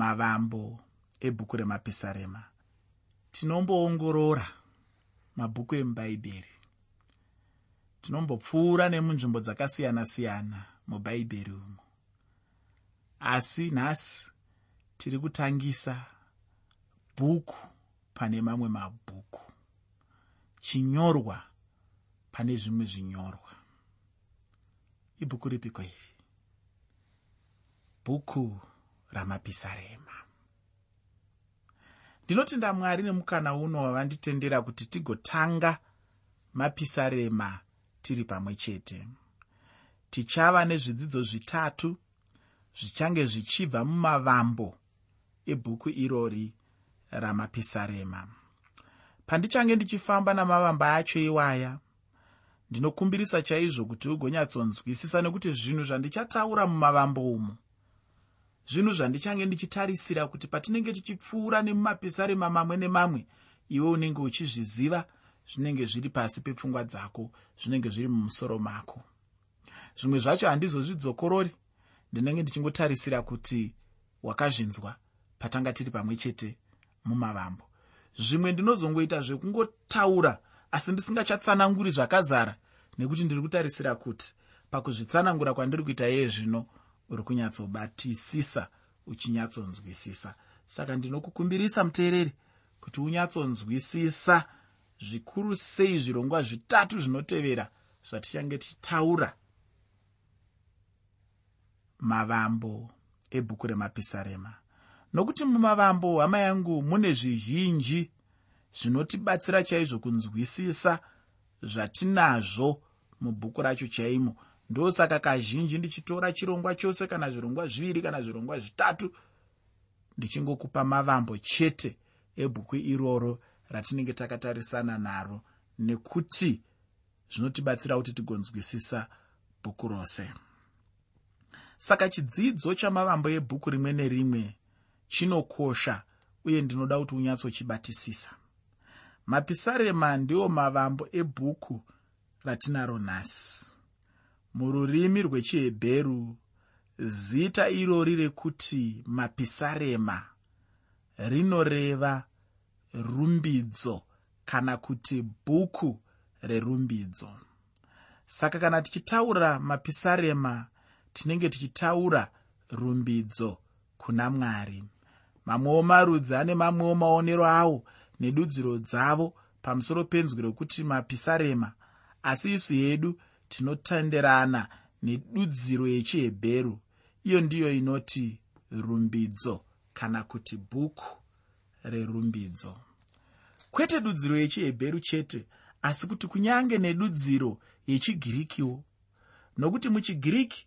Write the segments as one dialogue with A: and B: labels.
A: mavambo ebhuku remapisarema tinomboongorora mabhuku emubhaibheri tinombopfuura nemunzvimbo dzakasiyana-siyana mubhaibheri umo asi nhasi tiri kutangisa bhuku pane mamwe mabhuku. Chinyorwa pane zvimwe zvinyorwa. Ibhuku ripiko iri bhuku ramapisarema. Ndinotenda mwari nemukana uno wavanditendera kuti tigotanga mapisarema tiri pamwe chete. Tichava nezvidzidzo zvitatu zvichange zvichibva mumavambo ebhuku irori ramapisarema. Pandichange ndichifamba namavamba acho iwaya ndinokumbirisa chaizvo kuti ugonyatsonzwisisa nekuti zvinhu zvandichataura mumavambo umu zvinhu zvandichange ndichitarisira kuti patinenge tichipfuura nemumapisarema mamwe nemamwe iwe unenge uchizviziva zvinenge zviri pasi pepfungwa dzako zvinenge zviri mumusoro mako. Zvimwe zvacho handizozvidzokorori. Ndinenge ndichingotarisira kuti wakazvinzwa patanga tiri pamwe chete mumavambo. Zvimwe ndinozongoita zvekungotaura asi ndisingachatsananguri zvakazara nekuti ndiri kutarisira kuti pakuzvitsanangura kwandiri kuita iye zvino uri kunyatsobatisisa uchinyatsonzwisisa. Saka ndinokukumbirisa muteereri kuti unyatsonzwisisa zvikuru sei zvirongwa zvitatu zvinotevera zvatichange tichitaura mavambo ebhuku remapisarema. Nokuti mumavambo hama yangu mune zvizhinji zvinotibatsira chaizvo kunzwisisa zvatinazvo mubhuku racho chaimo ndosaka kazhinji ndichitora chirongwa chose kana zvirongwa zviviri kana zvirongwa zvitatu. Ndichingokupa mavambo chete ebhuku iroro ratinenge takatarisana naro nekuti zvinotibatsira kuti tigonzwisisa bhuku rose. Saka chidzidzo chamavambo ebhuku rimwe nerimwe chinokosha uye ndinoda kuti unyatsochibatisisa. Mapisarema ndiwo mavambo ebhuku ratinaro nhasi mururimi rwechihebheru zita irori rekuti mapisarema. Rinoreva rumbidzo kana kuti bhuku rerumbidzo. Saka kana tichitaura mapisarema tinenge tichitaura rumbidzo kuna mwari. Mamwewo marudzi ane mamwewo maonero awo nedudziro dzavo pamusoro penzwi rokuti mapisarema. Asi isu yedu tinotenderana nedudziro yechihebheru. Iyo ndiyo inoti rumbidzo kana kuti bhuku rerumbidzo. Kwete dudziro yechihebheru chete asi kuti kunyange nedudziro yechigirikiwo. Nokuti muchigiriki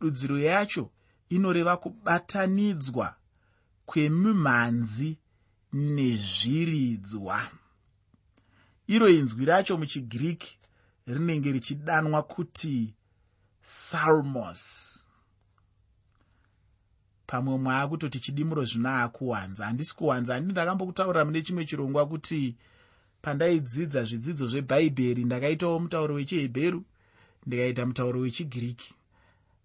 A: dudziro yacho inoreva kubatanidzwa kwemimhanzi nezviridzwa. Iro inzwi racho muchigiriki rinenge richidanwa kuti salmos. Pamwe mwaakutoti chidimuro zvino aakuwanza. Handisi kuwanza handii ndakambokutaurira mune chimwe chirongwa kuti pandaidzidza zvidzidzo zvebhaibheri ndakaitawo mutauro wechihebheru ndikaita mutauro wechigiriki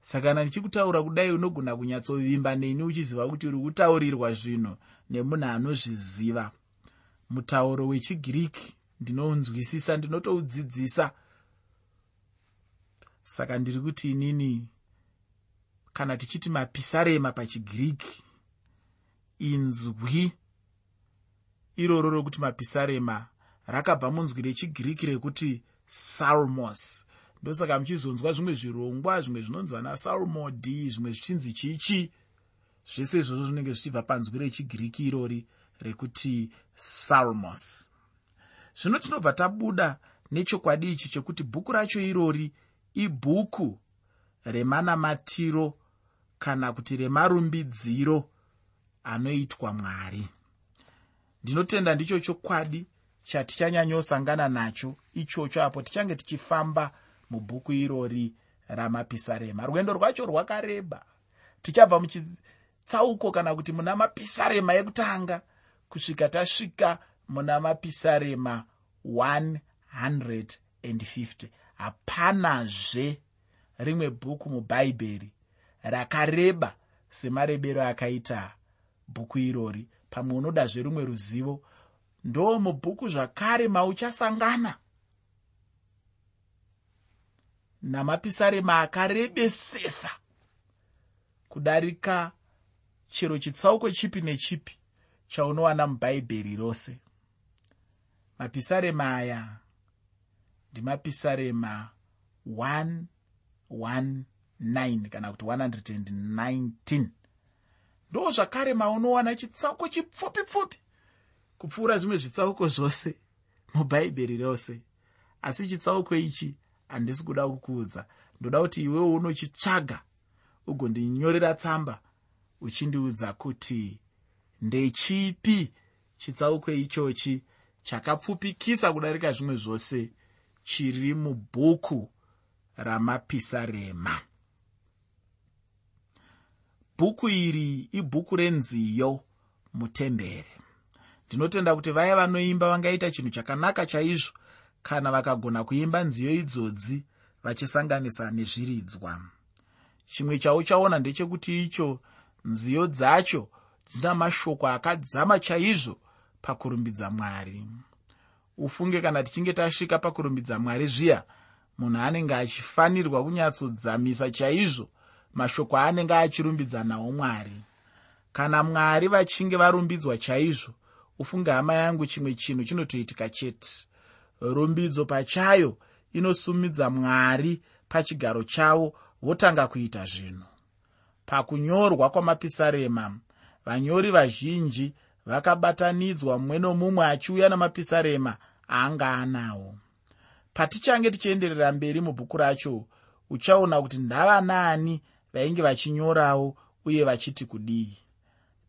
A: saka kana ndichikutaura kudai unogona kunyatsovimba neni uchiziva kuti uri kutaurirwa zvinhu nemunhu anozviziva? Mutauro wechigiriki ndinounzwisisa ndinotoudzidzisa saka ndiri kuti inini kana tichiti mapisarema pachigiriki inzwi iroro rokuti mapisarema rakabva munzwi rechigiriki rekuti salmos. Ndosaka muchizonzwa zvimwe zvirongwa zvimwe zvinonzwa nasalmodi zvimwe zvichinzi chichi zvese izvozvo zvinenge zvichibva panzwi rechigiriki irori rekuti salmos. Zvino tinobva tabuda nechokwadi ichi chekuti bhuku racho irori ibhuku remanamatiro kana kuti remarumbidziro anoitwa mwari. Ndinotenda ndicho chokwadi chatichanyanyosangana nacho ichocho apo tichange tichifamba mubhuku irori ramapisarema. Rwendo rwacho rwakareba. Tichabva muchitsauko kana kuti muna mapisarema ekutanga kusvika tasvika muna mapisarema 150 hapanazve rimwe bhuku mubhaibheri rakareba semarebero akaita bhuku irori. Pamwe unodazve rumwe ruzivo ndo mubhuku zvakare mauchasangana. Namapisarema akarebesesa kudarika chero chitsauko chipi nechipi chaunowana mubhaibheri rose. Mapisarema aya ndimapisarema 119 kana kuti 119 ndo zvakare maunowana chitsauko chipfupi pfupi kupfuura zvimwe zvitsauko zvose mubhaibheri rose. Asi chitsauko ichi handisi kuda kukuudza. Ndoda kuti iwewo unochitsvaga ugondinyorera tsamba uchindiudza kuti ndechipi chitsauko ichochi chakapfupikisa kudarika zvimwe zvose chiri mubhuku ramapisarema. Bhuku iri ibhuku renziyo mutembere ndinotenda kuti vaya vanoimba vangaita chinhu chakanaka chaizvo kana vakagona kuimba nziyo idzodzi vachisanganisa nezviridzwa. Chimwe chauchaona ndechekuti icho nziyo dzacho dzina mashoko akadzama chaizvo pakurumbidza mwari ufunge kana tichinge tasvika pakurumbidza mwari zviya munhu anenge achifanirwa kunyatsodzamisa chaizvo mashoko aanenge achirumbidza nawo mwari. Kana mwari vachinge varumbidzwa chaizvo ufunge hama yangu chimwe chinhu chinotoitika chete. Rumbidzo pachayo inosumidza mwari pachigaro chavo votanga kuita zvinhu. Pakunyorwa kwamapisarema vanyori vazhinji vakabatanidzwa mumwe nomumwe achiuya namapisarema aanga anawo patichange tichienderera mberi mubhuku racho uchaona kuti ndavanaani vainge vachinyorawo uye vachiti kudii.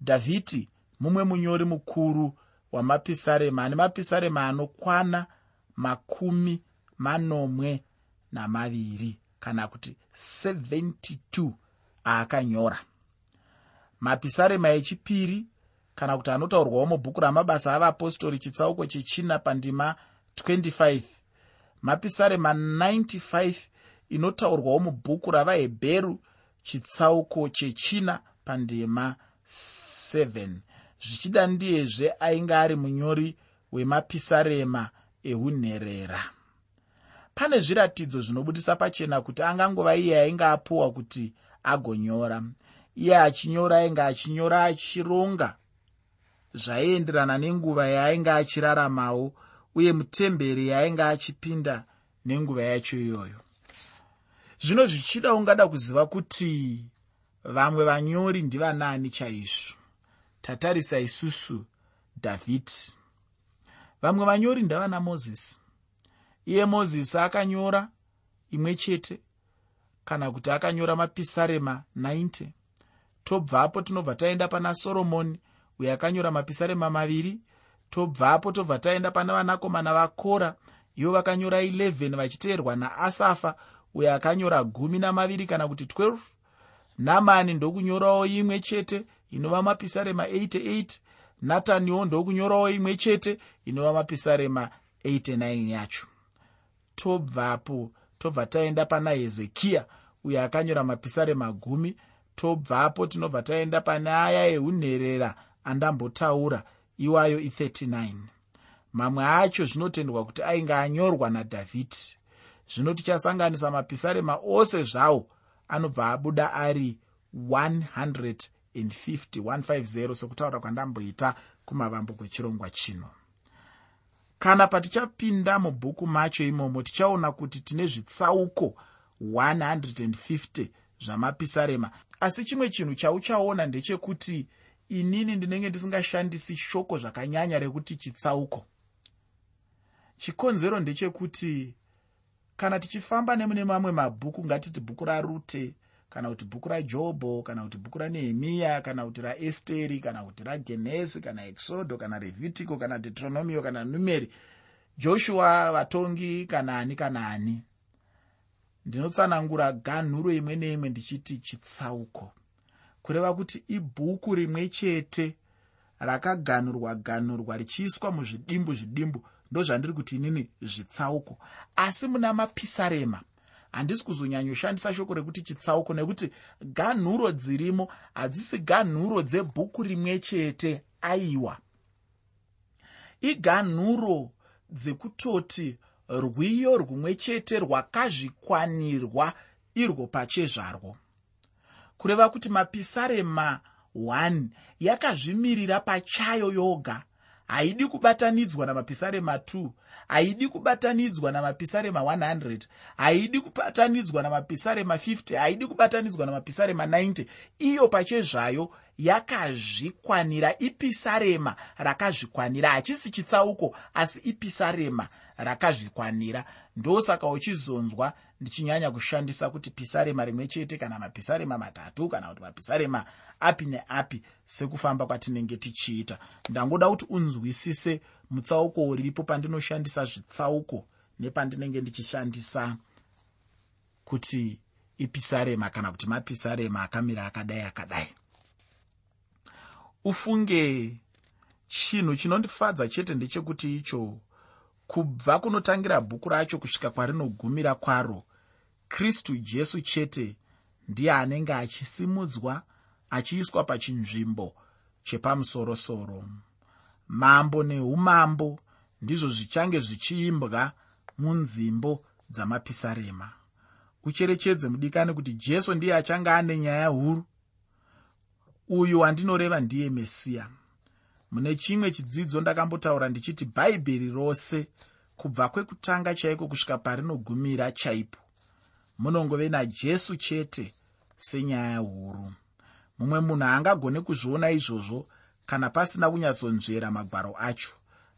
A: Dhavhidhi mumwe munyori mukuru wamapisarema ane mapisarema anokwana makumi manomwe namaviri kana kuti 72 aakanyora. Mapisarema echipiri kana kuti anotaurwawo mubhuku ramabasa avapostori chitsauko chechina pandima 25 mapisarema 95 inotaurwawo mubhuku ravahebheru chitsauko chechina pandima 7 zvichida ndiyezve ainge ari munyori wemapisarema eunherera pane zviratidzo zvinobudisa pachena kuti angangova iye ainge apiwa kuti agonyora. Iye achinyora ainge achinyora achironga zvaienderana nenguva yaainge achiraramawo uye mutemberi yaainge achipinda nenguva yacho iyoyo. Zvino zvichida ungada kuziva kuti vamwe vanyori ndivanaani chaizvo. Tatarisa isusu dhavhidhi vamwe vanyori ndavana mozisi. Iye mozisi akanyora imwe chete kana kuti akanyora mapisarema 90 tobvapo tinobva taenda pana soromoni uyo akanyora mapisarema maviri tobvapo tobva taenda pana vanakomana vakora. Ivo vakanyora 11 vachiteerwa naasafa uyo akanyora gumi namaviri kana kuti 12 namani ndokunyorawo imwe chete inova mapisarema 88 nataniwo ndokunyorawo imwe chete inova mapisarema 89 yacho. Tobvapo tobva taenda pana hezekiya uyo akanyora mapisarema gumi. Tobvapo tinobva taenda pane aya eunherera andambotaura iwayo i39 mamwe acho zvinotendwa kuti ainge anyorwa nadhavhidhi. Zvino tichasanganisa mapisarema ose zvawo anobva abuda ari 150 150 sokutaura kwandamboita kumavambo kwechirongwa chino. Kana patichapinda mubhuku macho imomo tichaona kuti tine zvitsauko 150 zvamapisarema. Asi chimwe chinhu chauchaona ndechekuti inini ndinenge ndisingashandisi shoko zvakanyanya rekuti chitsauko. Chikonzero ndechekuti kana tichifamba nemune mamwe mabhuku ngatiti bhuku rarute kana kuti bhuku rajobho kana kuti bhuku ranehemiya kana kuti raesteri kana kuti ragenesi kana exodo kana revhitico kana deuteronomio kana numeri joshua vatongi kana ani kana ani ndinotsanangura ganhuro imwe neimwe ndichiti chitsauko kureva kuti ibhuku rimwe chete rakaganhurwa ganhurwa richiiswa muzvidimbu zvidimbu ndozvandiri kuti inini zvitsauko. Asi muna mapisarema handisi kuzonyanyoshandisa shoko rekuti chitsauko nekuti ganhuro dzirimo hadzisi ganhuro dzebhuku rimwe chete aiwa. Iganhuro dzekutoti rwiyo rumwe chete rwakazvikwanirwa irwo pachezvarwo kureva kuti mapisarema 1 yakazvimirira pachayo yoga. Haidi kubatanidzwa namapisarema 2 haidi kubatanidzwa namapisarema 100 haidi kubatanidzwa namapisarema 50 haidi kubatanidzwa namapisarema 90 iyo pachezvayo yakazvikwanira ipisarema rakazvikwanira hachisi chitsauko asi ipisarema rakazvikwanira. Ndosaka uchizonzwa ndichinyanya kushandisa kuti pisarema rimwe chete kana mapisarema matatu kana kuti mapisarema api neapi sekufamba kwatinenge tichiita. Ndangoda kuti unzwisise mutsauko uripo pandinoshandisa zvitsauko nepandinenge ndichishandisa kuti ipisarema kana kuti mapisarema akamira akadai akadai. Ufunge chinhu chinondifadza chete ndechekuti icho kubva kunotangira bhuku racho kusvika kwarinogumira kwaro kristu jesu chete ndiye anenge achisimudzwa achiiswa pachinzvimbo chepamusorosoro. Mambo neumambo ndizvo zvichange zvichiimbwa munzimbo dzamapisarema. Ucherechedze mudikani kuti jesu ndiye achange ane nyaya huru. Uyu wandinoreva ndiye mesiya mune chimwe chidzidzo ndakambotaura ndichiti bhaibheri rose kubva kwekutanga chaiko kusvika parinogumira chaipo munongove najesu chete senyaya huru. Mumwe munhu haangagone kuzviona izvozvo kana pasina kunyatsonzvera magwaro acho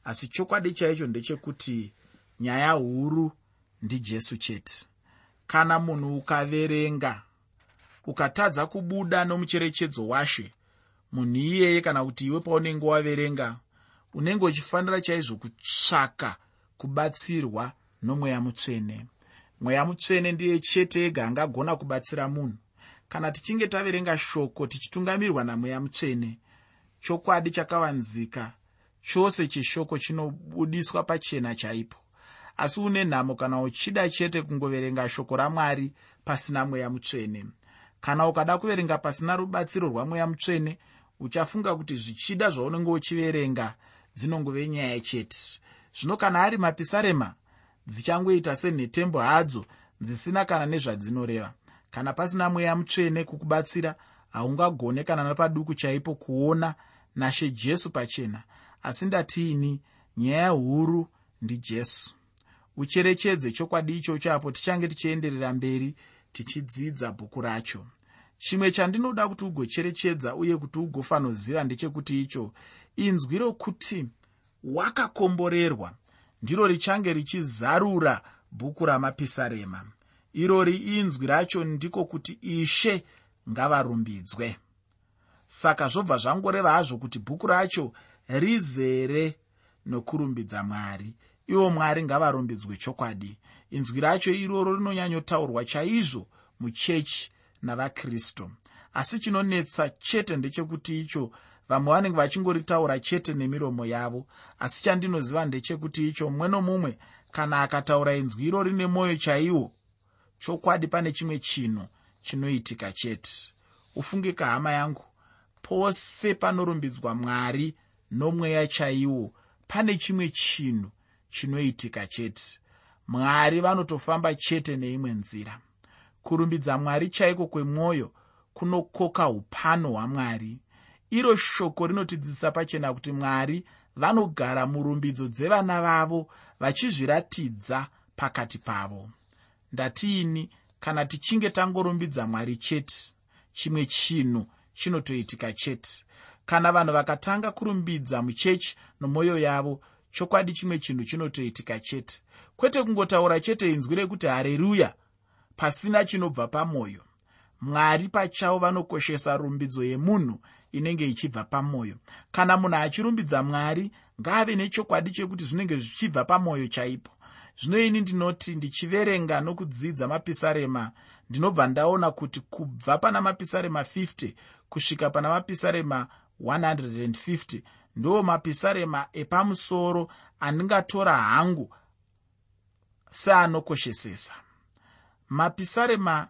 A: asi chokwadi chaicho ndechekuti nyaya huru ndijesu chete. Kana munhu ukaverenga ukatadza kubuda nomucherechedzo washe munhu iyeye kana kuti iwe paunenge waverenga unenge uchifanira chaizvo kutsvaka kubatsirwa nomweya mutsvene. Mweya mutsvene ndiye chete ega angagona kubatsira munhu. Kana tichinge taverenga shoko tichitungamirwa namweya mutsvene chokwadi chakavanzika chose cheshoko chinobudiswa pachena chaipo. Asi une nhamo kana uchida chete kungoverenga shoko ramwari pasina mweya mutsvene. Kana ukada kuverenga pasina rubatsiro rwamweya mutsvene uchafunga kuti zvichida zvaunenge uchiverenga dzinongove nyaya chete zvino kana ari mapisarema dzichangoita senhetembo hadzo dzisina kana nezvadzinoreva kana pasina mweya mutsvene kukubatsira haungagone kana napaduku chaipo kuona nashe jesu pachena. Asi ndatiini nyaya huru ndijesu ucherechedze chokwadi ichocho apo tichange tichienderera mberi tichidzidza bhuku racho chimwe chandinoda kuti ugocherechedza uye kuti ugofanoziva ndechekuti icho. Inzwi rokuti wakakomborerwa ndiro richange richizarura bhuku ramapisarema irori inzwi racho ndiko kuti ishe ngavarumbidzwe. Saka zvobva zvangoreva hazvo kuti bhuku racho rizere nokurumbidza mwari. Ivo mwari ngavarumbidzwe chokwadi. Inzwi racho iroro rinonyanyotaurwa chaizvo muchechi navakristu. Asi chinonetsa chete ndechekuti icho vamwe vanenge vachingoritaura chete nemiromo yavo asi chandinoziva ndechekuti icho mumwe nomumwe kana akataura inzwi irori nemwoyo chaiwo chokwadi pane chimwe chinhu chinoitika chete. Ufunge kahama yangu pose panorumbidzwa mwari nomweya chaiwo pane chimwe chinhu chinoitika chete. Mwari vanotofamba chete neimwe nzira kurumbidza mwari chaiko kwemwoyo kunokoka upano hwamwari? Iro shoko rinotidzidzisa pachena kuti mwari vanogara murumbidzo dzevana vavo vachizviratidza pakati pavo. Ndatiini kana tichinge tangorumbidza mwari chete? Chimwe chinhu chinotoitika chete. Kana vanhu vakatanga kurumbidza muchechi nomwoyo yavo chokwadi chimwe chinhu chinotoitika chete. Kwete kungotaura chete inzwi rekuti hareruya pasina chinobva pamwoyo mwari pachavo vanokoshesa rumbidzo yemunhu inenge ichibva pamwoyo kana munhu achirumbidza mwari ngaave nechokwadi chekuti zvinenge zvichibva pamwoyo chaipo. Zvino ini ndinoti ndichiverenga nokudzidza mapisarema. Ndinobva ndaona kuti kubva pana mapisarema 50 kusvika pana mapisarema 150 ndo mapisarema epamusoro andingatora hangu seanokoshesesa mapisarema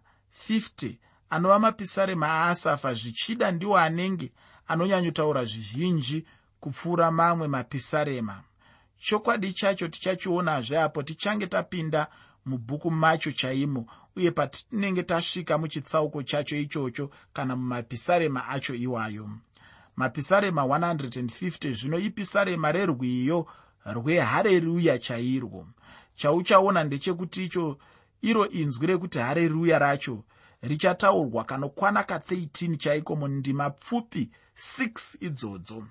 A: 50 anova mapisarema aasafa zvichida ndiwo anenge anonyanyotaura zvizhinji kupfuura mamwe mapisarema. Chokwadi chacho tichachionazve apo tichange tapinda mubhuku macho chaimo uye patinenge tasvika muchitsauko chacho ichocho kana mumapisarema acho iwayo. Mapisarema 150 zvino ipisarema rerwiyo rwehareruya chairwo. Chauchaona ndechekuti icho iro inzwi rekuti hareruya racho richataurwa kanokwana ka13 chaiko mundima pfupi 6 idzodzo.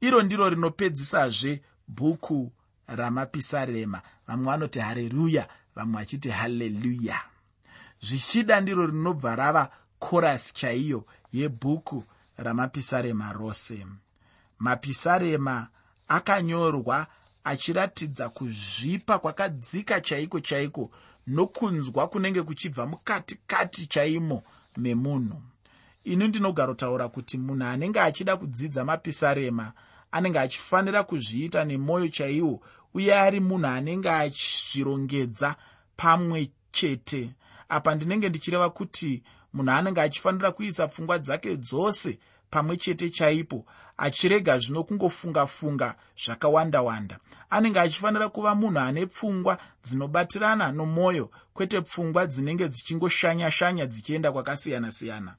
A: Iro ndiro rinopedzisazve bhuku ramapisarema. Vamwe vanoti hareruya vamwe vachiti haleluya. Zvichida ndiro rinobva rava korasi chaiyo yebhuku ramapisarema rose. Mapisarema akanyorwa achiratidza kuzvipa kwakadzika chaiko chaiko nokunzwa kunenge kuchibva mukatikati chaimo memunhu. Ini ndinogarotaura kuti munhu anenge achida kudzidza mapisarema anenge achifanira kuzviita nemwoyo chaiwo uye ari munhu anenge achizvirongedza pamwe chete. Apa ndinenge ndichireva kuti munhu anenge achifanira kuisa pfungwa dzake dzose pamwe chete chaipo achirega zvino kungofunga-funga zvakawanda-wanda. Anenge achifanira kuva munhu ane pfungwa dzinobatirana nomwoyo kwete pfungwa dzinenge dzichingoshanya-shanya dzichienda kwakasiyana-siyana.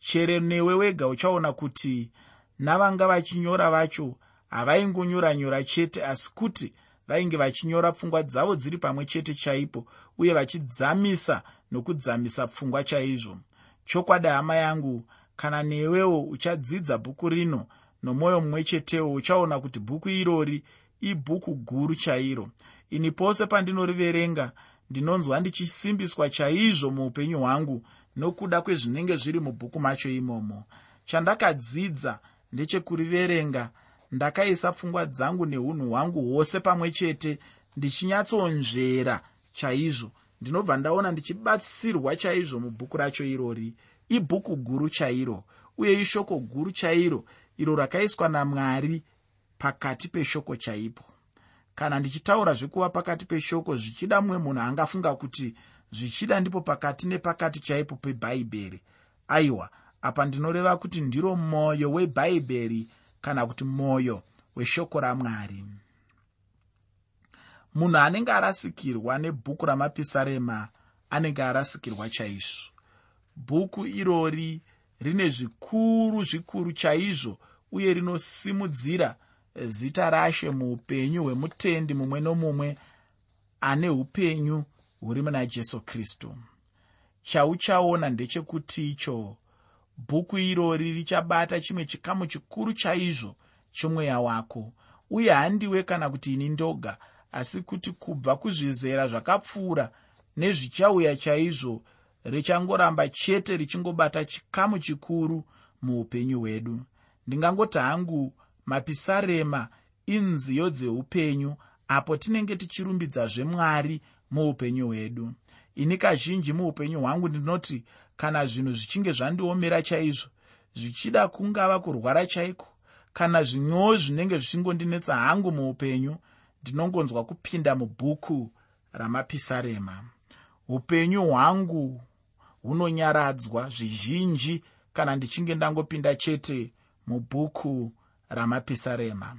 A: Chere newe wega uchaona kuti navanga vachinyora vacho havaingonyora-nyora chete asi kuti vainge vachinyora pfungwa dzavo dziri pamwe chete chaipo uye vachidzamisa nokudzamisa pfungwa chaizvo. Chokwadi hama yangu kana newewo uchadzidza bhuku rino nomwoyo mumwe chetewo uchaona kuti bhuku irori ibhuku guru chairo. Ini pose pandinoriverenga ndinonzwa ndichisimbiswa chaizvo muupenyu hwangu nokuda kwezvinenge zviri mubhuku macho imomo. Chandakadzidza ndechekuriverenga ndakaisa pfungwa dzangu neunhu hwangu hwose pamwe chete ndichinyatsonzvera chaizvo. Ndinobva ndaona ndichibatsirwa chaizvo mubhuku racho irori ibhuku guru chairo uye ishoko guru chairo iro rakaiswa namwari pakati peshoko chaipo. Kana ndichitaura zvekuva pakati peshoko zvichida mumwe munhu angafunga kuti zvichida ndipo pakati nepakati chaipo pebhaibheri. Aiwa apa ndinoreva kuti ndiro mwoyo webhaibheri kana kuti mwoyo weshoko ramwari. Munhu anenge arasikirwa nebhuku ramapisarema anenge arasikirwa chaizvo bhuku irori rine zvikuru zvikuru chaizvo uye rinosimudzira zita rashe muupenyu hwemutendi mumwe nomumwe ane upenyu huri muna jesu kristu. Chauchaona ndechekuti icho bhuku irori richabata chimwe chikamu chikuru chaizvo chomweya wako uye handiwe kana kuti ini ndoga asi kuti kubva kuzvizera zvakapfuura nezvichauya chaizvo richangoramba chete richingobata chikamu chikuru muupenyu hwedu. Ndingangoti hangu mapisarema inziyo dzeupenyu apo tinenge tichirumbidzazve mwari muupenyu hwedu. Ini kazhinji muupenyu hwangu ndinoti kana zvinhu zvichinge zvandiomera chaizvo zvichida kungava kurwara chaiko? Kana zvimwewo zvinenge zvichingondinetsa hangu muupenyu ndinongonzwa kupinda mubhuku ramapisarema. Upenyu hwangu hunonyaradzwa zvizhinji kana ndichinge ndangopinda chete mubhuku ramapisarema.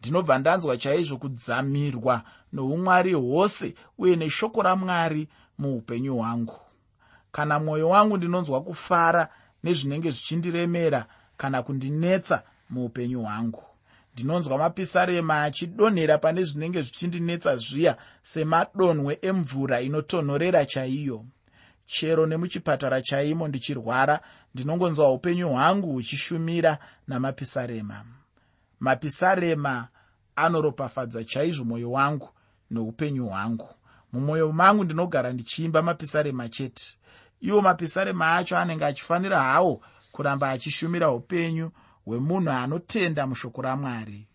A: Ndinobva ndanzwa chaizvo kudzamirwa noumwari hwose uye neshoko ramwari muupenyu hwangu. Kana mwoyo wangu ndinonzwa kufara nezvinenge zvichindiremera kana kundinetsa muupenyu hwangu. Ndinonzwa mapisarema achidonhera pane zvinenge zvichindinetsa zviya semadonhwe emvura inotonhorera chaiyo chero nemuchipatara chaimo ndichirwara ndinongonzwa upenyu hwangu huchishumira namapisarema. Mapisarema anoropafadza chaizvo mwoyo wangu neupenyu hwangu. Mumwoyo mangu ndinogara ndichiimba mapisarema chete. Iwo mapisarema acho anenge achifanira hawo kuramba achishumira upenyu hwemunhu anotenda mushoko ramwari.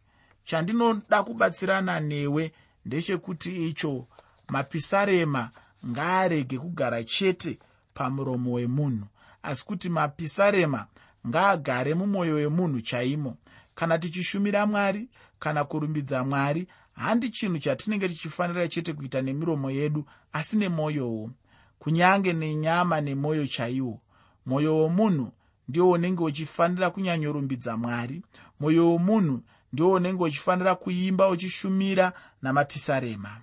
A: Chandinoda kubatsirana newe ndechekuti icho mapisarema ngaarege kugara chete pamuromo wemunhu. Asi kuti mapisarema ngaagare mumwoyo wemunhu chaimo. Kana tichishumira mwari kana kurumbidza mwari handi chinhu chatinenge tichifanira chete kuita nemiromo yedu asi nemwoyowo. Kunyange nenyama nemwoyo chaiwo. Mwoyo womunhu ndiwo unenge uchifanira kunyanyorumbidza mwari. Mwoyo womunhu ndiwo unenge uchifanira kuimba uchishumira namapisarema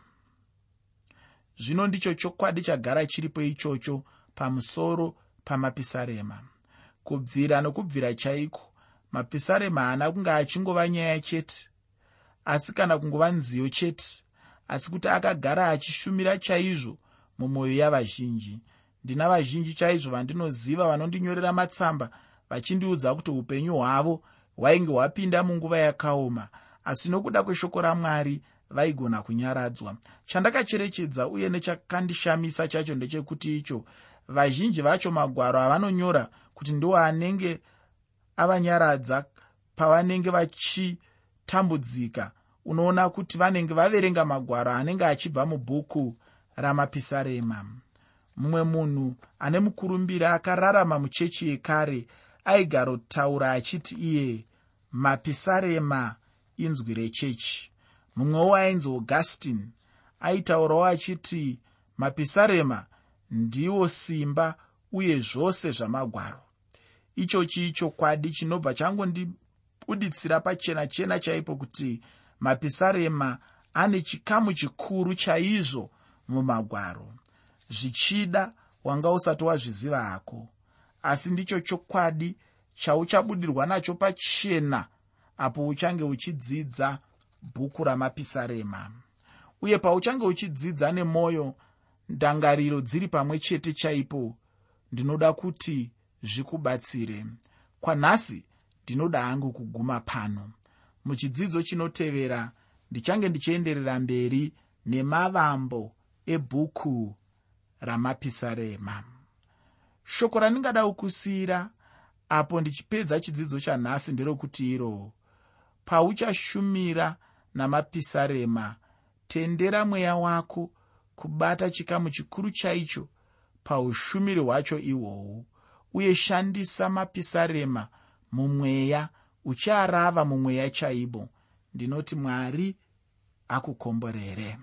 A: zvino ndicho chokwadi chagara chiripo ichocho pamusoro pamapisarema. Kubvira nokubvira chaiko? Mapisarema haana kunge achingova nyaya chete. Asi kana kungova nziyo chete asi kuti akagara achishumira chaizvo mumwoyo yavazhinji. Ndina vazhinji chaizvo vandinoziva vanondinyorera matsamba vachindiudza kuti upenyu hwavo hwainge hwapinda munguva yakaoma. Asi nokuda kweshoko ramwari vaigona kunyaradzwa. Chandakacherechedza uye nechakandishamisa chacho ndechekuti icho vazhinji vacho magwaro avanonyora kuti ndo anenge avanyaradza pavanenge vachitambudzika. Unoona kuti vanenge vaverenga magwaro anenge achibva mubhuku ramapisarema. Mumwe munhu ane mukurumbira akararama muchechi yekare aigarotaura achiti iye mapisarema inzwi rechechi mumwewo ainzi augustin aitaurawo achiti mapisarema ndiwo simba uye zvose zvamagwaro. Ichochi chokwadi chinobva changondibuditsira pachena chena chaipo kuti mapisarema ane chikamu chikuru chaizvo mumagwaro. Zvichida wanga usati wazviziva hako. Asi ndicho chokwadi chauchabudirwa nacho pachena apo uchange uchidzidza bhuku ramapisarema. Uye pauchange uchidzidza nemwoyo ndangariro dziri pamwe chete chaipo ndinoda kuti zvikubatsire. Kwanhasi ndinoda hangu kuguma pano. Muchidzidzo chinotevera ndichange ndichienderera mberi nemavambo ebhuku ramapisarema. Shoko randingada kukusiyira apo ndichipedza chidzidzo chanhasi nderokuti iro. Pauchashumira namapisarema. Tendera mweya wako kubata chikamu chikuru chaicho paushumiri hwacho ihwohwu. Uye shandisa mapisarema mumweya uchiarava mumweya chaibo. Ndinoti mwari akukomborere